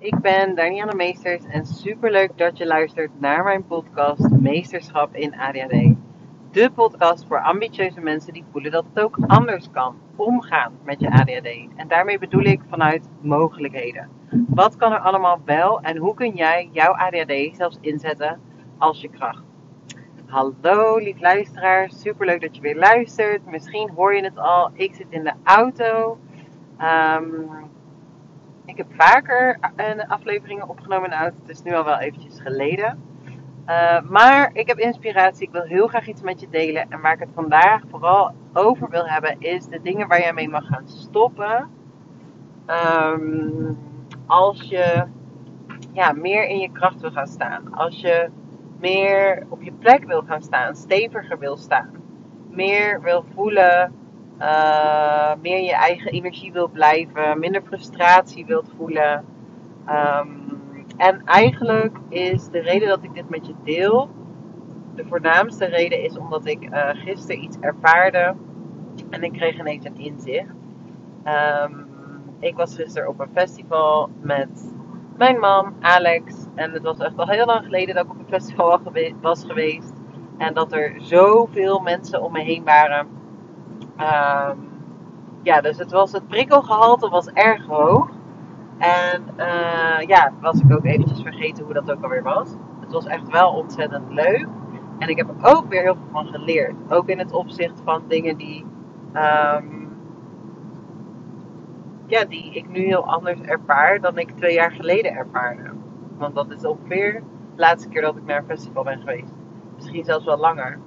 Ik ben Danielle Meesters en superleuk dat je luistert naar mijn podcast Meesterschap in ADHD. De podcast voor ambitieuze mensen die voelen dat het ook anders kan omgaan met je ADHD. En daarmee bedoel ik vanuit mogelijkheden. Wat kan er allemaal wel en hoe kun jij jouw ADHD zelfs inzetten als je kracht? Hallo lief luisteraar, superleuk dat je weer luistert. Misschien hoor je het al, ik zit in de auto. Um, ik heb vaker een afleveringen opgenomen de auto. Het is nu al wel eventjes geleden. Uh, maar ik heb inspiratie. Ik wil heel graag iets met je delen. En waar ik het vandaag vooral over wil hebben, is de dingen waar jij mee mag gaan stoppen. Um, als je ja, meer in je kracht wil gaan staan. Als je meer op je plek wil gaan staan. Steviger wil staan. Meer wil voelen uh, meer je eigen energie wilt blijven, minder frustratie wilt voelen. Um, en eigenlijk is de reden dat ik dit met je deel, de voornaamste reden is omdat ik uh, gisteren iets ervaarde en ik kreeg ineens een inzicht. Um, ik was gisteren op een festival met mijn man, Alex. En het was echt al heel lang geleden dat ik op een festival was geweest. En dat er zoveel mensen om me heen waren Um, ja, dus het, was, het prikkelgehalte was erg hoog. En uh, ja, was ik ook eventjes vergeten hoe dat ook alweer was. Het was echt wel ontzettend leuk. En ik heb er ook weer heel veel van geleerd. Ook in het opzicht van dingen die, um, ja, die ik nu heel anders ervaar dan ik twee jaar geleden ervaarde. Want dat is ongeveer de laatste keer dat ik naar een festival ben geweest. Misschien zelfs wel langer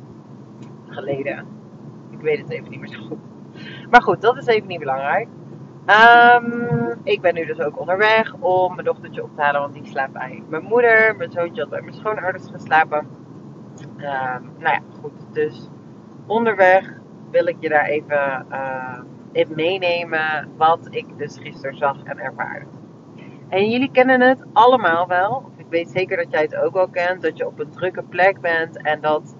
geleden. Ik weet het even niet meer zo goed. Maar goed, dat is even niet belangrijk. Um, ik ben nu dus ook onderweg om mijn dochtertje op te halen, want die slaapt bij mijn moeder. Mijn zoontje had bij mijn schoonouders geslapen. Um, nou ja, goed. Dus onderweg wil ik je daar even uh, in meenemen wat ik dus gisteren zag en ervaarde. En jullie kennen het allemaal wel. Ik weet zeker dat jij het ook wel kent. Dat je op een drukke plek bent en dat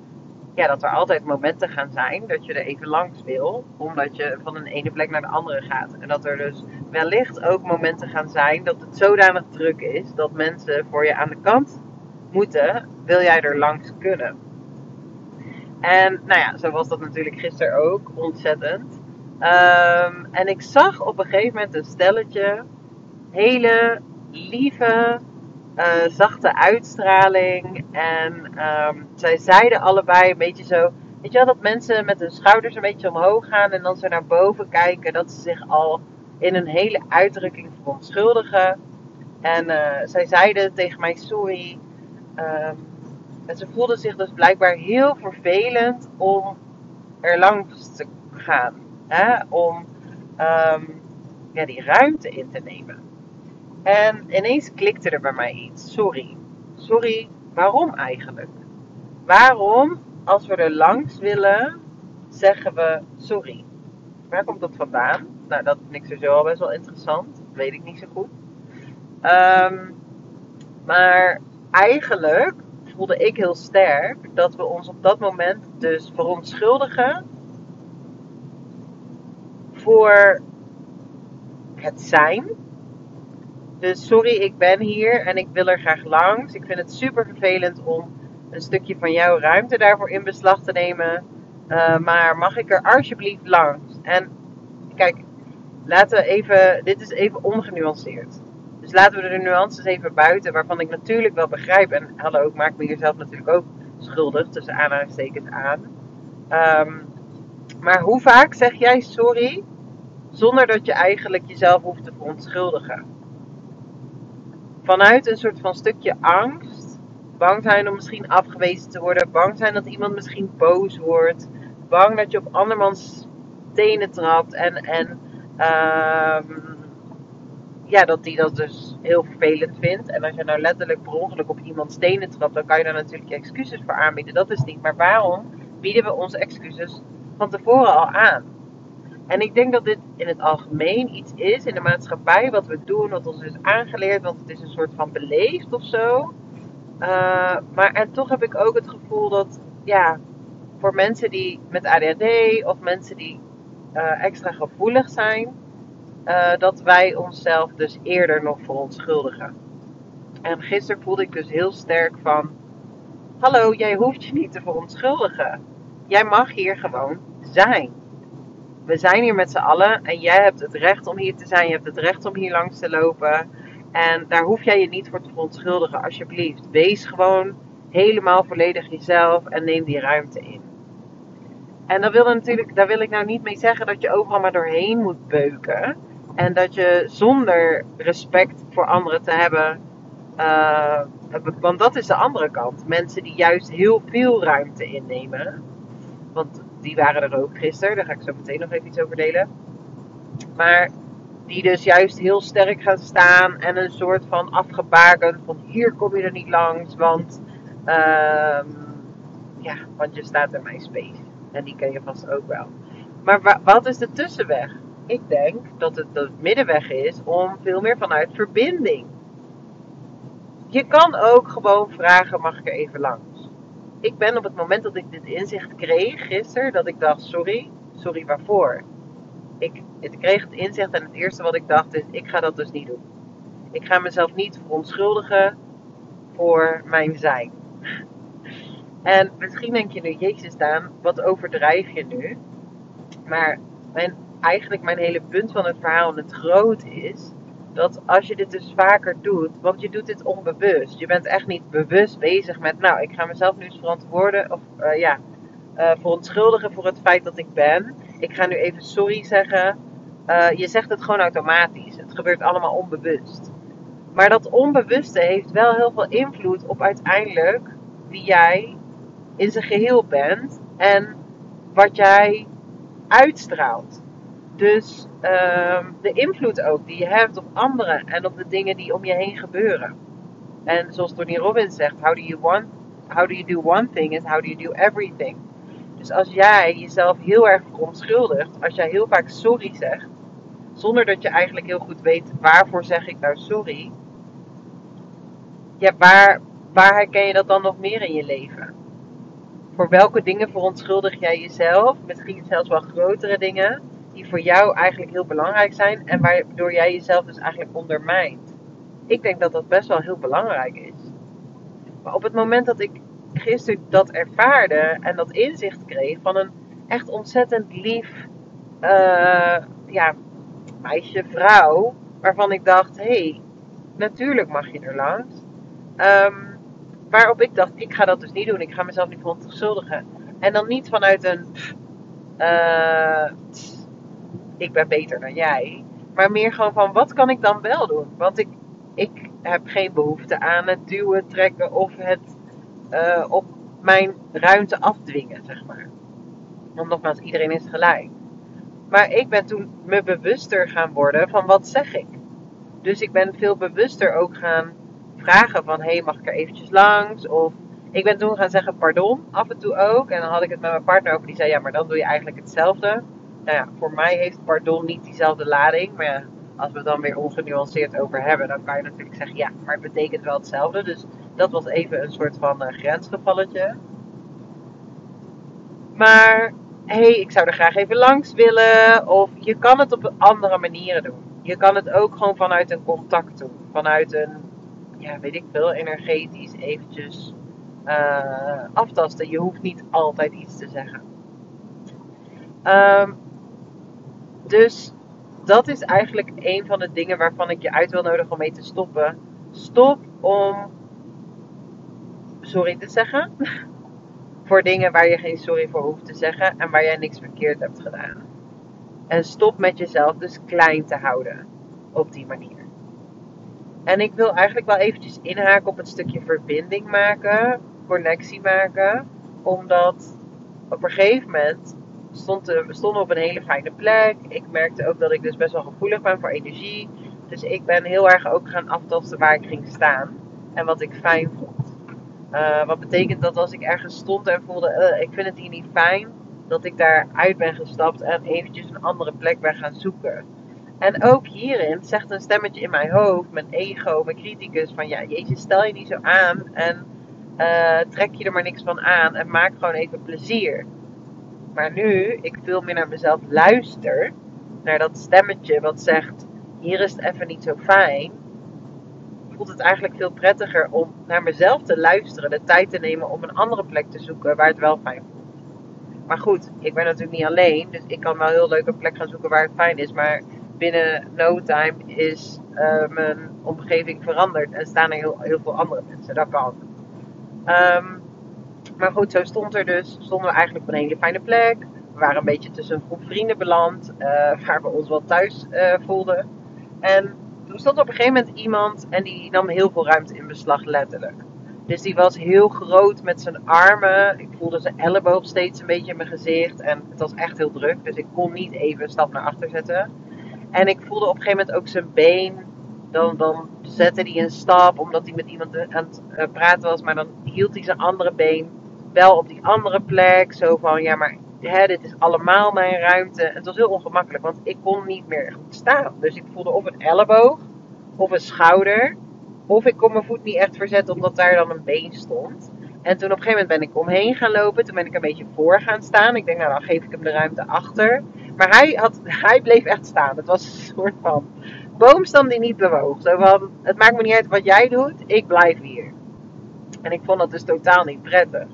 ja, dat er altijd momenten gaan zijn dat je er even langs wil, omdat je van een ene plek naar de andere gaat. En dat er dus wellicht ook momenten gaan zijn dat het zodanig druk is dat mensen voor je aan de kant moeten, wil jij er langs kunnen. En nou ja, zo was dat natuurlijk gisteren ook ontzettend. Um, en ik zag op een gegeven moment een stelletje hele lieve, uh, zachte uitstraling. En um, zij zeiden allebei een beetje zo. Weet je wel, dat mensen met hun schouders een beetje omhoog gaan en dan zo naar boven kijken. Dat ze zich al in een hele uitdrukking verontschuldigen. En uh, zij zeiden tegen mij: Sorry. Um, en ze voelden zich dus blijkbaar heel vervelend om er langs te gaan. Hè? Om um, ja, die ruimte in te nemen. En ineens klikte er bij mij iets. Sorry. Sorry, waarom eigenlijk? Waarom, als we er langs willen, zeggen we sorry? Waar komt dat vandaan? Nou, dat vind ik sowieso al best wel interessant. Dat weet ik niet zo goed. Um, maar eigenlijk voelde ik heel sterk dat we ons op dat moment dus verontschuldigen voor het zijn dus sorry, ik ben hier en ik wil er graag langs. Ik vind het super vervelend om een stukje van jouw ruimte daarvoor in beslag te nemen. Uh, maar mag ik er alsjeblieft langs? En kijk, laten we even. Dit is even ongenuanceerd. Dus laten we de nuances even buiten, waarvan ik natuurlijk wel begrijp. En hallo, ik maak me hier zelf natuurlijk ook schuldig, tussen aanhalingstekens aan. Um, maar hoe vaak zeg jij sorry zonder dat je eigenlijk jezelf hoeft te verontschuldigen? Vanuit een soort van stukje angst. Bang zijn om misschien afgewezen te worden. Bang zijn dat iemand misschien boos wordt. Bang dat je op andermans tenen trapt. En, en um, ja, dat die dat dus heel vervelend vindt. En als je nou letterlijk per ongeluk op iemands tenen trapt, dan kan je daar natuurlijk je excuses voor aanbieden. Dat is niet. Maar waarom bieden we onze excuses van tevoren al aan? En ik denk dat dit in het algemeen iets is in de maatschappij, wat we doen, wat ons is aangeleerd, want het is een soort van beleefd of zo. Uh, maar en toch heb ik ook het gevoel dat, ja, voor mensen die met ADHD of mensen die uh, extra gevoelig zijn, uh, dat wij onszelf dus eerder nog verontschuldigen. En gisteren voelde ik dus heel sterk van: Hallo, jij hoeft je niet te verontschuldigen. Jij mag hier gewoon zijn. We zijn hier met z'n allen en jij hebt het recht om hier te zijn. Je hebt het recht om hier langs te lopen. En daar hoef jij je niet voor te verontschuldigen, alsjeblieft. Wees gewoon helemaal volledig jezelf en neem die ruimte in. En dan wil natuurlijk, daar wil ik nou niet mee zeggen dat je overal maar doorheen moet beuken. En dat je zonder respect voor anderen te hebben. Uh, want dat is de andere kant. Mensen die juist heel veel ruimte innemen. Want die waren er ook gisteren. Daar ga ik zo meteen nog even iets over delen. Maar die dus juist heel sterk gaan staan en een soort van afgebakend van hier kom je er niet langs, want, uh, ja, want je staat in mijn space. En die ken je vast ook wel. Maar wat is de tussenweg? Ik denk dat het de middenweg is om veel meer vanuit verbinding. Je kan ook gewoon vragen: mag ik er even langs? Ik ben op het moment dat ik dit inzicht kreeg gisteren, dat ik dacht: sorry, sorry waarvoor? Ik, ik kreeg het inzicht en het eerste wat ik dacht is: ik ga dat dus niet doen. Ik ga mezelf niet verontschuldigen voor mijn zijn. En misschien denk je nu, Jezus Daan, wat overdrijf je nu? Maar mijn, eigenlijk mijn hele punt van het verhaal en het groot is dat als je dit dus vaker doet, want je doet dit onbewust. Je bent echt niet bewust bezig met, nou, ik ga mezelf nu eens verantwoorden of uh, ja, uh, verontschuldigen voor het feit dat ik ben. Ik ga nu even sorry zeggen. Uh, je zegt het gewoon automatisch. Het gebeurt allemaal onbewust. Maar dat onbewuste heeft wel heel veel invloed op uiteindelijk wie jij in zijn geheel bent en wat jij uitstraalt. Dus uh, de invloed ook die je hebt op anderen en op de dingen die om je heen gebeuren. En zoals Tony Robbins zegt, how do you, want, how do, you do one thing is how do you do everything. Dus als jij jezelf heel erg verontschuldigt, als jij heel vaak sorry zegt, zonder dat je eigenlijk heel goed weet waarvoor zeg ik nou sorry, ja, waar, waar herken je dat dan nog meer in je leven? Voor welke dingen verontschuldig jij jezelf? Misschien zelfs wel grotere dingen die voor jou eigenlijk heel belangrijk zijn en waardoor jij jezelf dus eigenlijk ondermijnt. Ik denk dat dat best wel heel belangrijk is. Maar op het moment dat ik gisteren dat ervaarde en dat inzicht kreeg van een echt ontzettend lief uh, ja, meisje, vrouw, waarvan ik dacht: hé, hey, natuurlijk mag je er langs. Um, Waarop ik dacht, ik ga dat dus niet doen. Ik ga mezelf niet verontschuldigen. En dan niet vanuit een, uh, ik ben beter dan jij. Maar meer gewoon van, wat kan ik dan wel doen? Want ik, ik heb geen behoefte aan het duwen, trekken of het uh, op mijn ruimte afdwingen, zeg maar. Want nogmaals, iedereen is gelijk. Maar ik ben toen me bewuster gaan worden van wat zeg ik. Dus ik ben veel bewuster ook gaan vragen van, hey, mag ik er eventjes langs? Of ik ben toen gaan zeggen pardon, af en toe ook. En dan had ik het met mijn partner over, die zei, ja, maar dan doe je eigenlijk hetzelfde. Nou ja, voor mij heeft pardon niet diezelfde lading. Maar ja, als we het dan weer ongenuanceerd over hebben, dan kan je natuurlijk zeggen, ja, maar het betekent wel hetzelfde. Dus dat was even een soort van uh, grensgevalletje. Maar, hey, ik zou er graag even langs willen. Of je kan het op andere manieren doen. Je kan het ook gewoon vanuit een contact doen. Vanuit een ja, weet ik veel, energetisch eventjes uh, aftasten. Je hoeft niet altijd iets te zeggen. Um, dus dat is eigenlijk een van de dingen waarvan ik je uit wil nodigen om mee te stoppen. Stop om sorry te zeggen. voor dingen waar je geen sorry voor hoeft te zeggen en waar jij niks verkeerd hebt gedaan. En stop met jezelf dus klein te houden op die manier. En ik wil eigenlijk wel eventjes inhaken op het stukje verbinding maken, connectie maken. Omdat op een gegeven moment stond, we stonden op een hele fijne plek. Ik merkte ook dat ik dus best wel gevoelig ben voor energie. Dus ik ben heel erg ook gaan aftasten waar ik ging staan. En wat ik fijn vond. Uh, wat betekent dat als ik ergens stond en voelde, uh, ik vind het hier niet fijn, dat ik daar uit ben gestapt en eventjes een andere plek ben gaan zoeken. En ook hierin zegt een stemmetje in mijn hoofd, mijn ego, mijn criticus, van ja, jezus, stel je niet zo aan en trek je er maar niks van aan en maak gewoon even plezier. Maar nu ik veel meer naar mezelf luister, naar dat stemmetje wat zegt: hier is het even niet zo fijn, voelt het eigenlijk veel prettiger om naar mezelf te luisteren, de tijd te nemen om een andere plek te zoeken waar het wel fijn voelt. Maar goed, ik ben natuurlijk niet alleen, dus ik kan wel heel leuk een plek gaan zoeken waar het fijn is. Maar binnen no time is uh, mijn omgeving veranderd en staan er heel, heel veel andere mensen. Dat kan. Maar goed, zo stond er dus, stonden we eigenlijk op een hele fijne plek. We waren een beetje tussen een groep vrienden beland, uh, waar we ons wel thuis uh, voelden. En toen stond op een gegeven moment iemand en die nam heel veel ruimte in beslag, letterlijk. Dus die was heel groot met zijn armen. Ik voelde zijn elleboog steeds een beetje in mijn gezicht. En het was echt heel druk, dus ik kon niet even een stap naar achter zetten. En ik voelde op een gegeven moment ook zijn been. Dan, dan zette hij een stap omdat hij met iemand aan het uh, praten was. Maar dan hield hij zijn andere been wel op die andere plek. Zo van, ja, maar hè, dit is allemaal mijn ruimte. Het was heel ongemakkelijk, want ik kon niet meer staan. Dus ik voelde of een elleboog, of een schouder. Of ik kon mijn voet niet echt verzetten, omdat daar dan een been stond. En toen op een gegeven moment ben ik omheen gaan lopen. Toen ben ik een beetje voor gaan staan. Ik denk, nou dan geef ik hem de ruimte achter. Maar hij, had, hij bleef echt staan. Het was een soort van boomstam die niet bewoog. Zo van, het maakt me niet uit wat jij doet, ik blijf hier. En ik vond dat dus totaal niet prettig.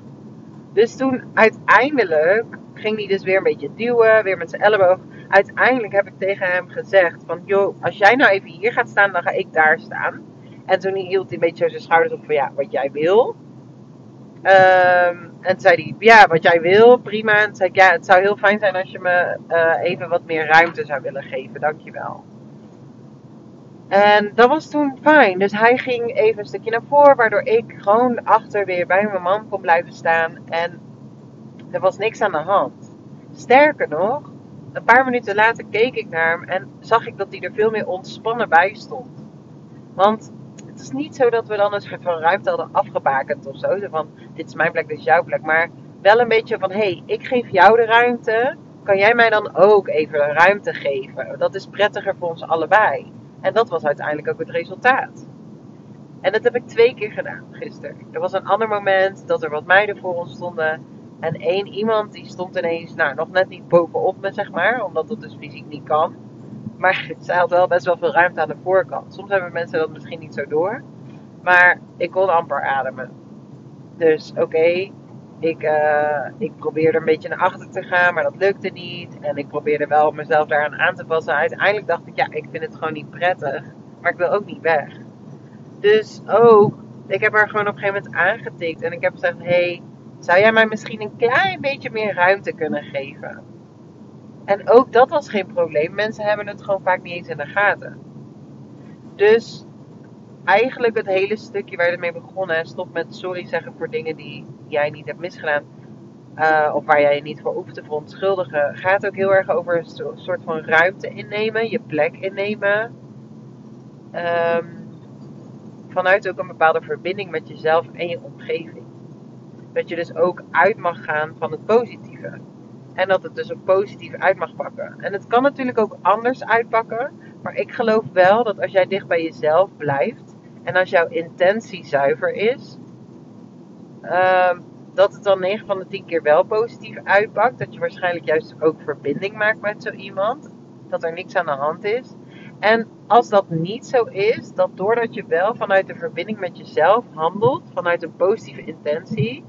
Dus toen uiteindelijk ging hij dus weer een beetje duwen, weer met zijn elleboog. Uiteindelijk heb ik tegen hem gezegd van, joh, als jij nou even hier gaat staan, dan ga ik daar staan. En toen hield hij een beetje zijn schouders op van, ja, wat jij wil. Um, en toen zei hij, ja, wat jij wil, prima. En toen zei ik, ja, het zou heel fijn zijn als je me uh, even wat meer ruimte zou willen geven, dankjewel. En dat was toen fijn. Dus hij ging even een stukje naar voren, waardoor ik gewoon achter weer bij mijn man kon blijven staan. En er was niks aan de hand. Sterker nog, een paar minuten later keek ik naar hem en zag ik dat hij er veel meer ontspannen bij stond. Want het is niet zo dat we dan een van ruimte hadden afgebakend of zo. van, dit is mijn plek, dit is jouw plek. Maar wel een beetje van, hé, hey, ik geef jou de ruimte. Kan jij mij dan ook even ruimte geven? Dat is prettiger voor ons allebei. En dat was uiteindelijk ook het resultaat. En dat heb ik twee keer gedaan gisteren. Er was een ander moment dat er wat meiden voor ons stonden. En één iemand die stond ineens, nou nog net niet bovenop me zeg maar, omdat dat dus fysiek niet kan. Maar zij had wel best wel veel ruimte aan de voorkant. Soms hebben mensen dat misschien niet zo door. Maar ik kon amper ademen. Dus oké, ik, uh, ik probeerde een beetje naar achter te gaan, maar dat lukte niet. En ik probeerde wel mezelf daaraan aan te passen. Uiteindelijk dacht ik, ja, ik vind het gewoon niet prettig. Maar ik wil ook niet weg. Dus ook, ik heb haar gewoon op een gegeven moment aangetikt. En ik heb gezegd, hey, zou jij mij misschien een klein beetje meer ruimte kunnen geven? En ook dat was geen probleem. Mensen hebben het gewoon vaak niet eens in de gaten. Dus eigenlijk het hele stukje waar je ermee begonnen. Stop met sorry zeggen voor dingen die jij niet hebt misgedaan. Uh, of waar jij je niet voor hoeft te verontschuldigen. Gaat ook heel erg over een soort van ruimte innemen. Je plek innemen. Um, vanuit ook een bepaalde verbinding met jezelf en je omgeving. Dat je dus ook uit mag gaan van het positieve. En dat het dus ook positief uit mag pakken. En het kan natuurlijk ook anders uitpakken. Maar ik geloof wel dat als jij dicht bij jezelf blijft. En als jouw intentie zuiver is. Uh, dat het dan 9 van de 10 keer wel positief uitpakt. Dat je waarschijnlijk juist ook verbinding maakt met zo iemand. Dat er niks aan de hand is. En als dat niet zo is, dat doordat je wel vanuit de verbinding met jezelf handelt, vanuit een positieve intentie,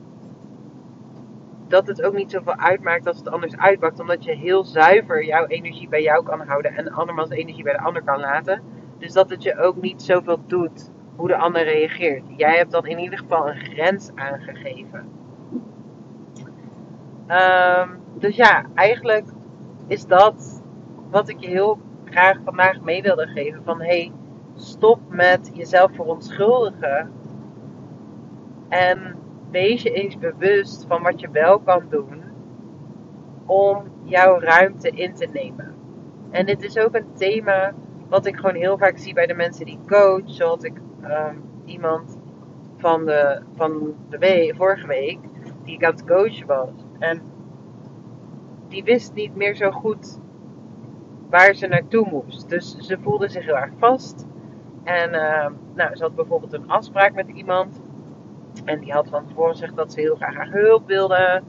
dat het ook niet zoveel uitmaakt als het anders uitpakt. Omdat je heel zuiver jouw energie bij jou kan houden en de andermans energie bij de ander kan laten. Dus dat het je ook niet zoveel doet hoe de ander reageert. Jij hebt dan in ieder geval een grens aangegeven. Um, dus ja, eigenlijk is dat wat ik je heel graag vandaag mee wilde geven. Van hey, stop met jezelf verontschuldigen. En wees je eens bewust van wat je wel kan doen om jouw ruimte in te nemen. En dit is ook een thema wat ik gewoon heel vaak zie bij de mensen die coach. Zoals ik um, iemand van de, van de vorige week, die ik aan het coachen was. En die wist niet meer zo goed waar ze naartoe moest. Dus ze voelde zich heel erg vast. En uh, nou, ze had bijvoorbeeld een afspraak met iemand. En die had van tevoren gezegd dat ze heel graag haar hulp wilde.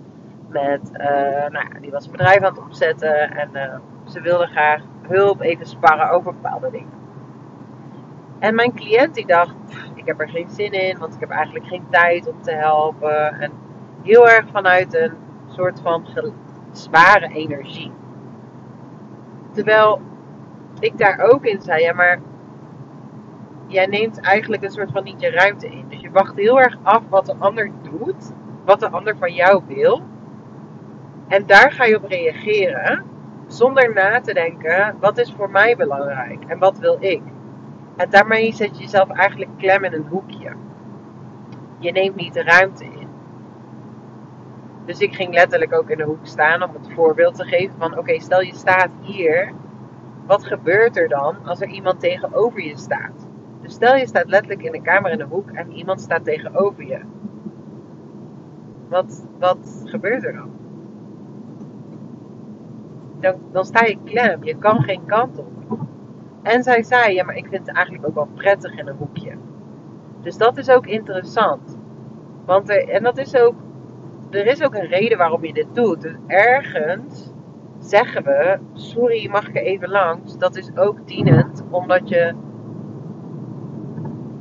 Met, uh, nou, die was een bedrijf aan het opzetten. En uh, ze wilde graag hulp, even sparren over bepaalde dingen. En mijn cliënt die dacht, ik heb er geen zin in, want ik heb eigenlijk geen tijd om te helpen. En heel erg vanuit een soort van zware energie. Terwijl ik daar ook in zei, ja maar jij neemt eigenlijk een soort van niet je ruimte in. Dus je wacht heel erg af wat de ander doet, wat de ander van jou wil. En daar ga je op reageren, zonder na te denken, wat is voor mij belangrijk en wat wil ik. Daarmee zet je jezelf eigenlijk klem in een hoekje. Je neemt niet de ruimte in. Dus ik ging letterlijk ook in de hoek staan om het voorbeeld te geven van oké, stel je staat hier. Wat gebeurt er dan als er iemand tegenover je staat? Dus stel je staat letterlijk in de kamer in de hoek en iemand staat tegenover je. Wat, wat gebeurt er dan? dan? Dan sta je klem, je kan geen kant op. En zij zei, ja, maar ik vind het eigenlijk ook wel prettig in een hoekje. Dus dat is ook interessant. Want er, en dat is ook, er is ook een reden waarom je dit doet. Dus ergens zeggen we, sorry, mag ik er even langs? Dat is ook dienend, omdat je,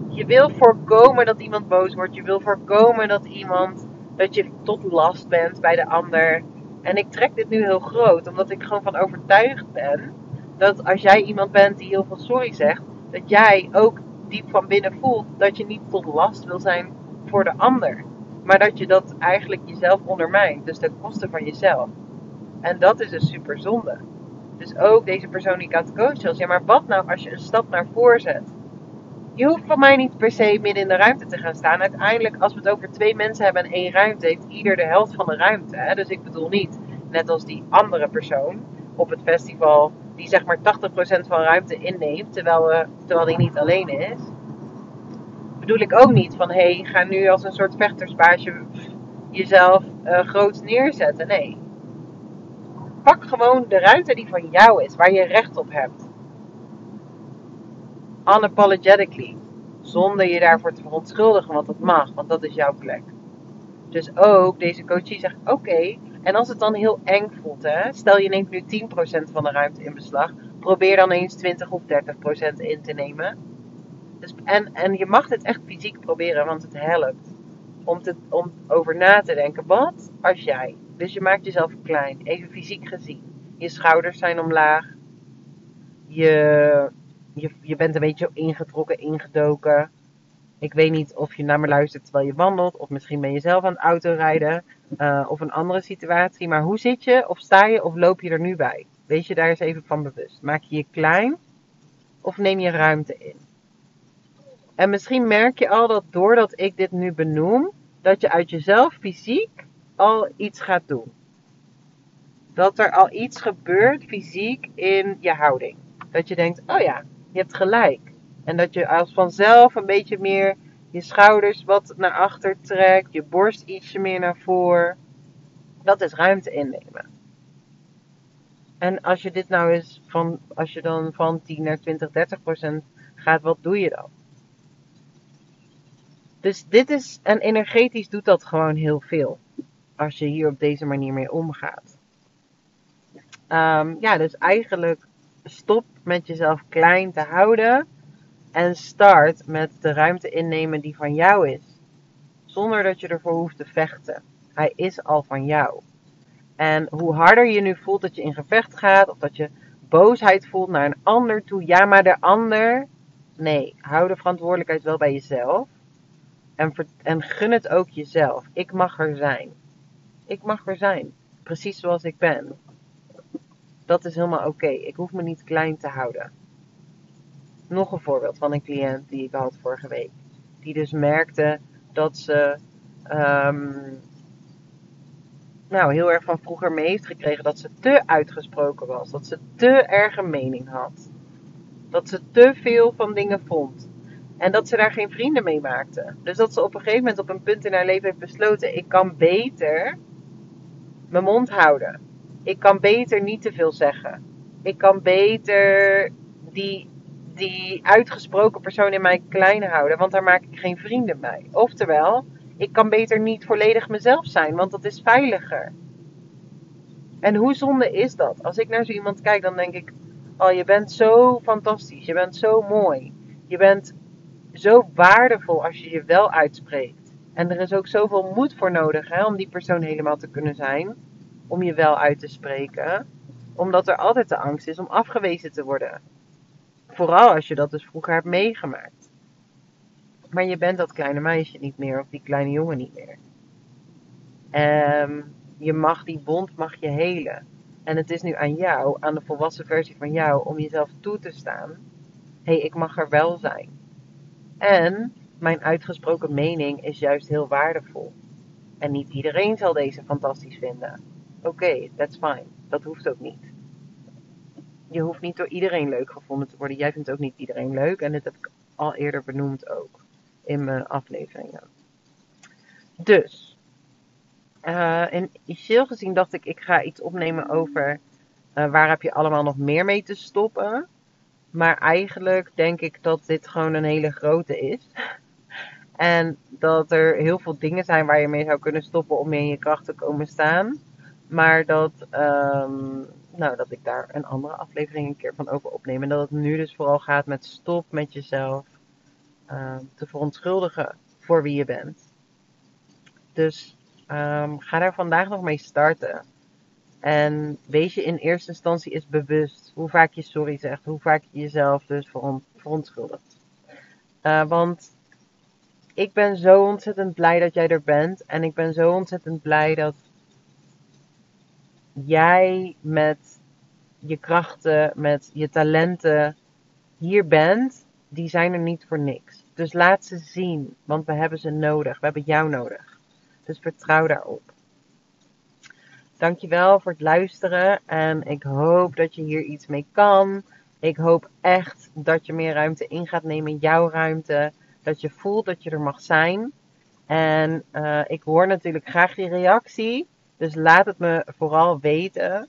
je wil voorkomen dat iemand boos wordt. Je wil voorkomen dat iemand, dat je tot last bent bij de ander. En ik trek dit nu heel groot, omdat ik gewoon van overtuigd ben dat als jij iemand bent die heel veel sorry zegt, dat jij ook diep van binnen voelt dat je niet tot last wil zijn voor de ander. Maar dat je dat eigenlijk jezelf ondermijnt, dus ten koste van jezelf. En dat is een super zonde. Dus ook deze persoon die ik aan het coachen was, ja maar wat nou als je een stap naar voren zet? Je hoeft van mij niet per se midden in de ruimte te gaan staan. Uiteindelijk, als we het over twee mensen hebben en één ruimte, heeft ieder de helft van de ruimte. Hè? Dus ik bedoel niet, net als die andere persoon op het festival, die zeg maar 80% van ruimte inneemt, terwijl, we, terwijl die niet alleen is. Bedoel ik ook niet van, hé, hey, ga nu als een soort vechtersbaasje jezelf uh, groots neerzetten. Nee. Pak gewoon de ruimte die van jou is, waar je recht op hebt. Unapologetically. Zonder je daarvoor te verontschuldigen, want dat mag, want dat is jouw plek. Dus ook deze coachie zegt: Oké, en als het dan heel eng voelt, hè, stel je neemt nu 10% van de ruimte in beslag, probeer dan eens 20 of 30% in te nemen. Dus, en, en je mag dit echt fysiek proberen, want het helpt. Om, te, om over na te denken, wat als jij, dus je maakt jezelf klein, even fysiek gezien. Je schouders zijn omlaag, je, je, je bent een beetje ingetrokken, ingedoken. Ik weet niet of je naar me luistert terwijl je wandelt, of misschien ben je zelf aan het autorijden, uh, of een andere situatie. Maar hoe zit je, of sta je, of loop je er nu bij? Wees je daar eens even van bewust. Maak je je klein, of neem je ruimte in? En misschien merk je al dat doordat ik dit nu benoem, dat je uit jezelf fysiek al iets gaat doen. Dat er al iets gebeurt fysiek in je houding. Dat je denkt, oh ja, je hebt gelijk. En dat je als vanzelf een beetje meer je schouders wat naar achter trekt, je borst ietsje meer naar voren. Dat is ruimte innemen. En als je dit nou eens van, als je dan van 10 naar 20, 30 procent gaat, wat doe je dan? Dus dit is, en energetisch doet dat gewoon heel veel. Als je hier op deze manier mee omgaat. Um, ja, dus eigenlijk stop met jezelf klein te houden en start met de ruimte innemen die van jou is. Zonder dat je ervoor hoeft te vechten. Hij is al van jou. En hoe harder je nu voelt dat je in gevecht gaat, of dat je boosheid voelt naar een ander toe. Ja, maar de ander. Nee, hou de verantwoordelijkheid wel bij jezelf. En, en gun het ook jezelf. Ik mag er zijn. Ik mag er zijn. Precies zoals ik ben. Dat is helemaal oké. Ik hoef me niet klein te houden nog een voorbeeld van een cliënt die ik had vorige week. Die dus merkte dat ze um, nou, heel erg van vroeger mee heeft gekregen dat ze te uitgesproken was. Dat ze te erg een mening had. Dat ze te veel van dingen vond. En dat ze daar geen vrienden mee maakte. Dus dat ze op een gegeven moment op een punt in haar leven heeft besloten: ik kan beter mijn mond houden. Ik kan beter niet te veel zeggen. Ik kan beter die die uitgesproken persoon in mij klein houden, want daar maak ik geen vrienden bij. Oftewel, ik kan beter niet volledig mezelf zijn, want dat is veiliger. En hoe zonde is dat? Als ik naar zo iemand kijk, dan denk ik: Oh, je bent zo fantastisch. Je bent zo mooi. Je bent zo waardevol als je je wel uitspreekt. En er is ook zoveel moed voor nodig hè, om die persoon helemaal te kunnen zijn. Om je wel uit te spreken. Omdat er altijd de angst is om afgewezen te worden. Vooral als je dat dus vroeger hebt meegemaakt. Maar je bent dat kleine meisje niet meer of die kleine jongen niet meer. Um, je mag die bond mag je helen. En het is nu aan jou, aan de volwassen versie van jou, om jezelf toe te staan. Hé, hey, ik mag er wel zijn. En mijn uitgesproken mening is juist heel waardevol. En niet iedereen zal deze fantastisch vinden. Oké, that's fine. Dat hoeft ook niet. Je hoeft niet door iedereen leuk gevonden te worden. Jij vindt ook niet iedereen leuk. En dit heb ik al eerder benoemd ook in mijn afleveringen. Dus, uh, initieel gezien dacht ik, ik ga iets opnemen over uh, waar heb je allemaal nog meer mee te stoppen. Maar eigenlijk denk ik dat dit gewoon een hele grote is. en dat er heel veel dingen zijn waar je mee zou kunnen stoppen om in je kracht te komen staan. Maar dat, um, nou, dat ik daar een andere aflevering een keer van over opneem. En dat het nu dus vooral gaat met stop met jezelf uh, te verontschuldigen voor wie je bent. Dus um, ga daar vandaag nog mee starten. En wees je in eerste instantie eens bewust hoe vaak je sorry zegt, hoe vaak je jezelf dus verontschuldigt. Uh, want ik ben zo ontzettend blij dat jij er bent. En ik ben zo ontzettend blij dat jij met je krachten, met je talenten hier bent. Die zijn er niet voor niks. Dus laat ze zien, want we hebben ze nodig. We hebben jou nodig. Dus vertrouw daarop. Dankjewel voor het luisteren en ik hoop dat je hier iets mee kan. Ik hoop echt dat je meer ruimte in gaat nemen, jouw ruimte. Dat je voelt dat je er mag zijn. En uh, ik hoor natuurlijk graag die reactie. Dus laat het me vooral weten.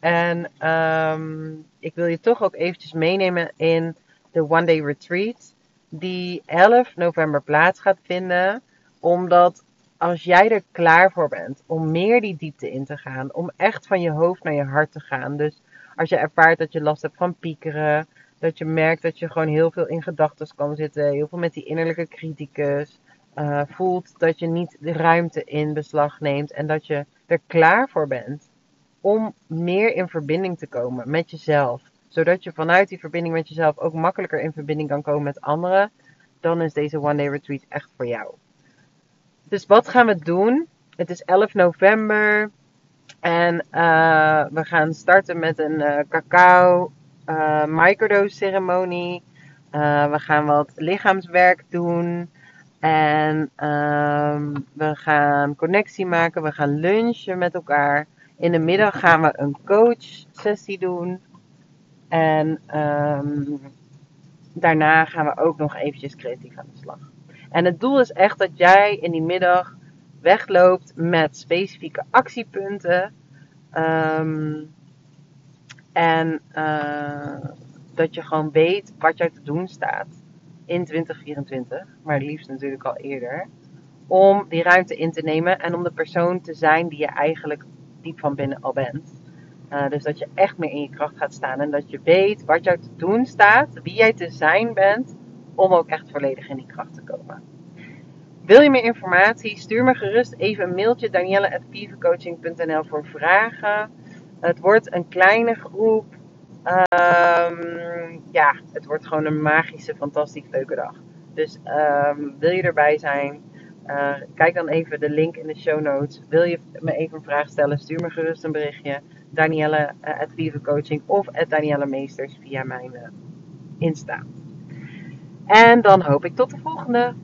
En um, ik wil je toch ook eventjes meenemen in de One Day Retreat. Die 11 november plaats gaat vinden. Omdat als jij er klaar voor bent om meer die diepte in te gaan, om echt van je hoofd naar je hart te gaan. Dus als je ervaart dat je last hebt van piekeren, dat je merkt dat je gewoon heel veel in gedachten kan zitten, heel veel met die innerlijke criticus, uh, voelt dat je niet de ruimte in beslag neemt en dat je er klaar voor bent om meer in verbinding te komen met jezelf. Zodat je vanuit die verbinding met jezelf ook makkelijker in verbinding kan komen met anderen. Dan is deze One Day Retreat echt voor jou. Dus wat gaan we doen? Het is 11 november. En uh, we gaan starten met een uh, cacao uh, microdose ceremonie. we gaan wat lichaamswerk doen. En um, we gaan connectie maken. We gaan lunchen met elkaar. In de middag gaan we een coach sessie doen. En um, daarna gaan we ook nog eventjes creatief aan de slag. En het doel is echt dat jij in die middag wegloopt met specifieke actiepunten. Um, en uh, dat je gewoon weet wat jou te doen staat in 2024, maar liefst natuurlijk al eerder. Om die ruimte in te nemen en om de persoon te zijn die je eigenlijk diep van binnen al bent. Uh, dus dat je echt meer in je kracht gaat staan en dat je weet wat jou te doen staat, wie jij te zijn bent om ook echt volledig in die kracht te komen. Wil je meer informatie? Stuur me gerust even een mailtje danielle.pivecoaching.nl voor vragen. Het wordt een kleine groep. Um, ja, het wordt gewoon een magische, fantastisch leuke dag. Dus um, wil je erbij zijn? Uh, kijk dan even de link in de show notes. Wil je me even een vraag stellen? Stuur me gerust een berichtje. Danielle uh, Coaching of Danielle Meesters via mijn uh, Insta. En dan hoop ik tot de volgende.